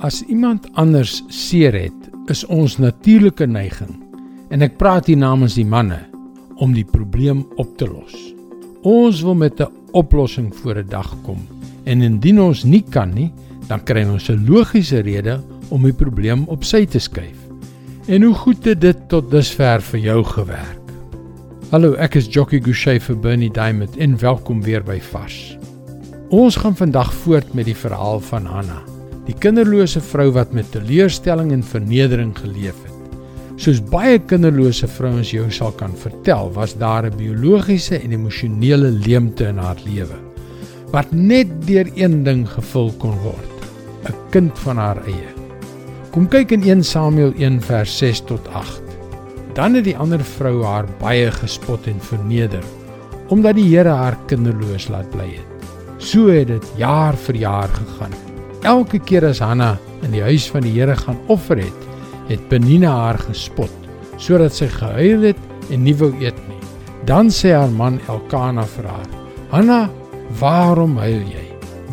As iemand anders seer het, is ons natuurlike neiging en ek praat hier namens die manne om die probleem op te los. Ons wil met 'n oplossing voor 'n dag kom en indien ons nie kan nie, dan kry ons 'n logiese rede om die probleem op sy te skuif. En hoe goed het dit tot dusver vir jou gewerk? Hallo, ek is Jockey Gouchee vir Bernie Diamond en welkom weer by Vars. Ons gaan vandag voort met die verhaal van Hanna, die kinderlose vrou wat met teleurstelling en vernedering geleef het. Soos baie kinderlose vrouens jou sal kan vertel, was daar 'n biologiese en emosionele leemte in haar lewe wat net deur een ding gevul kon word: 'n kind van haar eie. Kom kyk in 1 Samuel 1 vers 6 tot 8. Dan het die ander vrou haar baie gespot en verneder omdat die Here haar kinderloos laat bly het. So het dit jaar vir jaar gegaan. Elke keer as Hanna in die huis van die Here gaan offer het, het Penina haar gespot sodat sy gehuil het en nie wou eet nie. Dan sê haar man Elkana vir haar: "Hanna, waarom huil jy?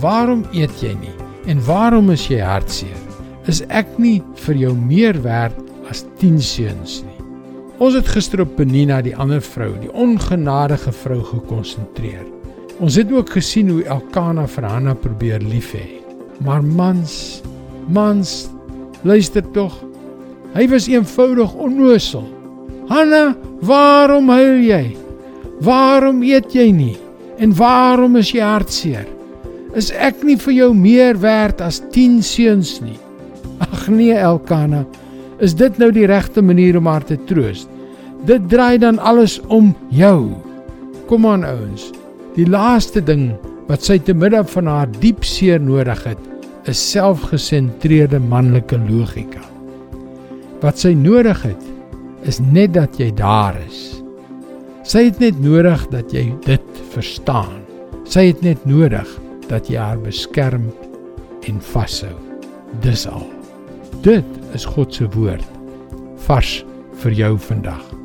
Waarom eet jy nie? En waarom is jy hartseer? Is ek nie vir jou meer werd as 10 seuns nie?" Ons het gister op Penina, die ander vrou, die ongenadige vrou gekonsentreer. Ons het ook gesien hoe Elkana vir Hanna probeer lief hê. Maar mans, mans, luister tog. Hy was eenvoudig onnoosel. Hanna, waarom huil jy? Waarom eet jy nie? En waarom is jy hartseer? Is ek nie vir jou meer werd as 10 seuns nie? Ag nee, Elkana, is dit nou die regte manier om haar te troos? Dit draai dan alles om jou. Kom aan ouens. Die laaste ding wat sy te midde van haar diep seer nodig het, is selfgesentreerde manlike logika. Wat sy nodig het, is net dat jy daar is. Sy het net nodig dat jy dit verstaan. Sy het net nodig dat jy haar beskerm en vashou. Dis al. Dit is God se woord vars vir jou vandag.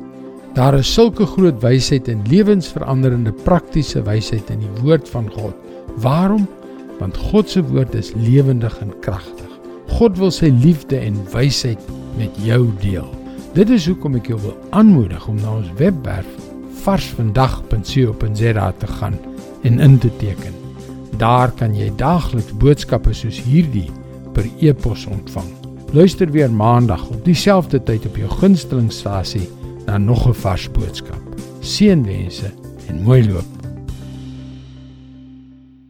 Daar is sulke groot wysheid en lewensveranderende praktiese wysheid in die woord van God. Waarom? Want God se woord is lewendig en kragtig. God wil sy liefde en wysheid met jou deel. Dit is hoekom ek jou wil aanmoedig om na ons webwerf varsvandag.co.za te gaan en in te teken. Daar kan jy daagliks boodskappe soos hierdie per e-pos ontvang. Luister weer maandag op dieselfde tyd op jou gunstelingstasie na nog 'n vars boodskap. Seënwense en mooi loop.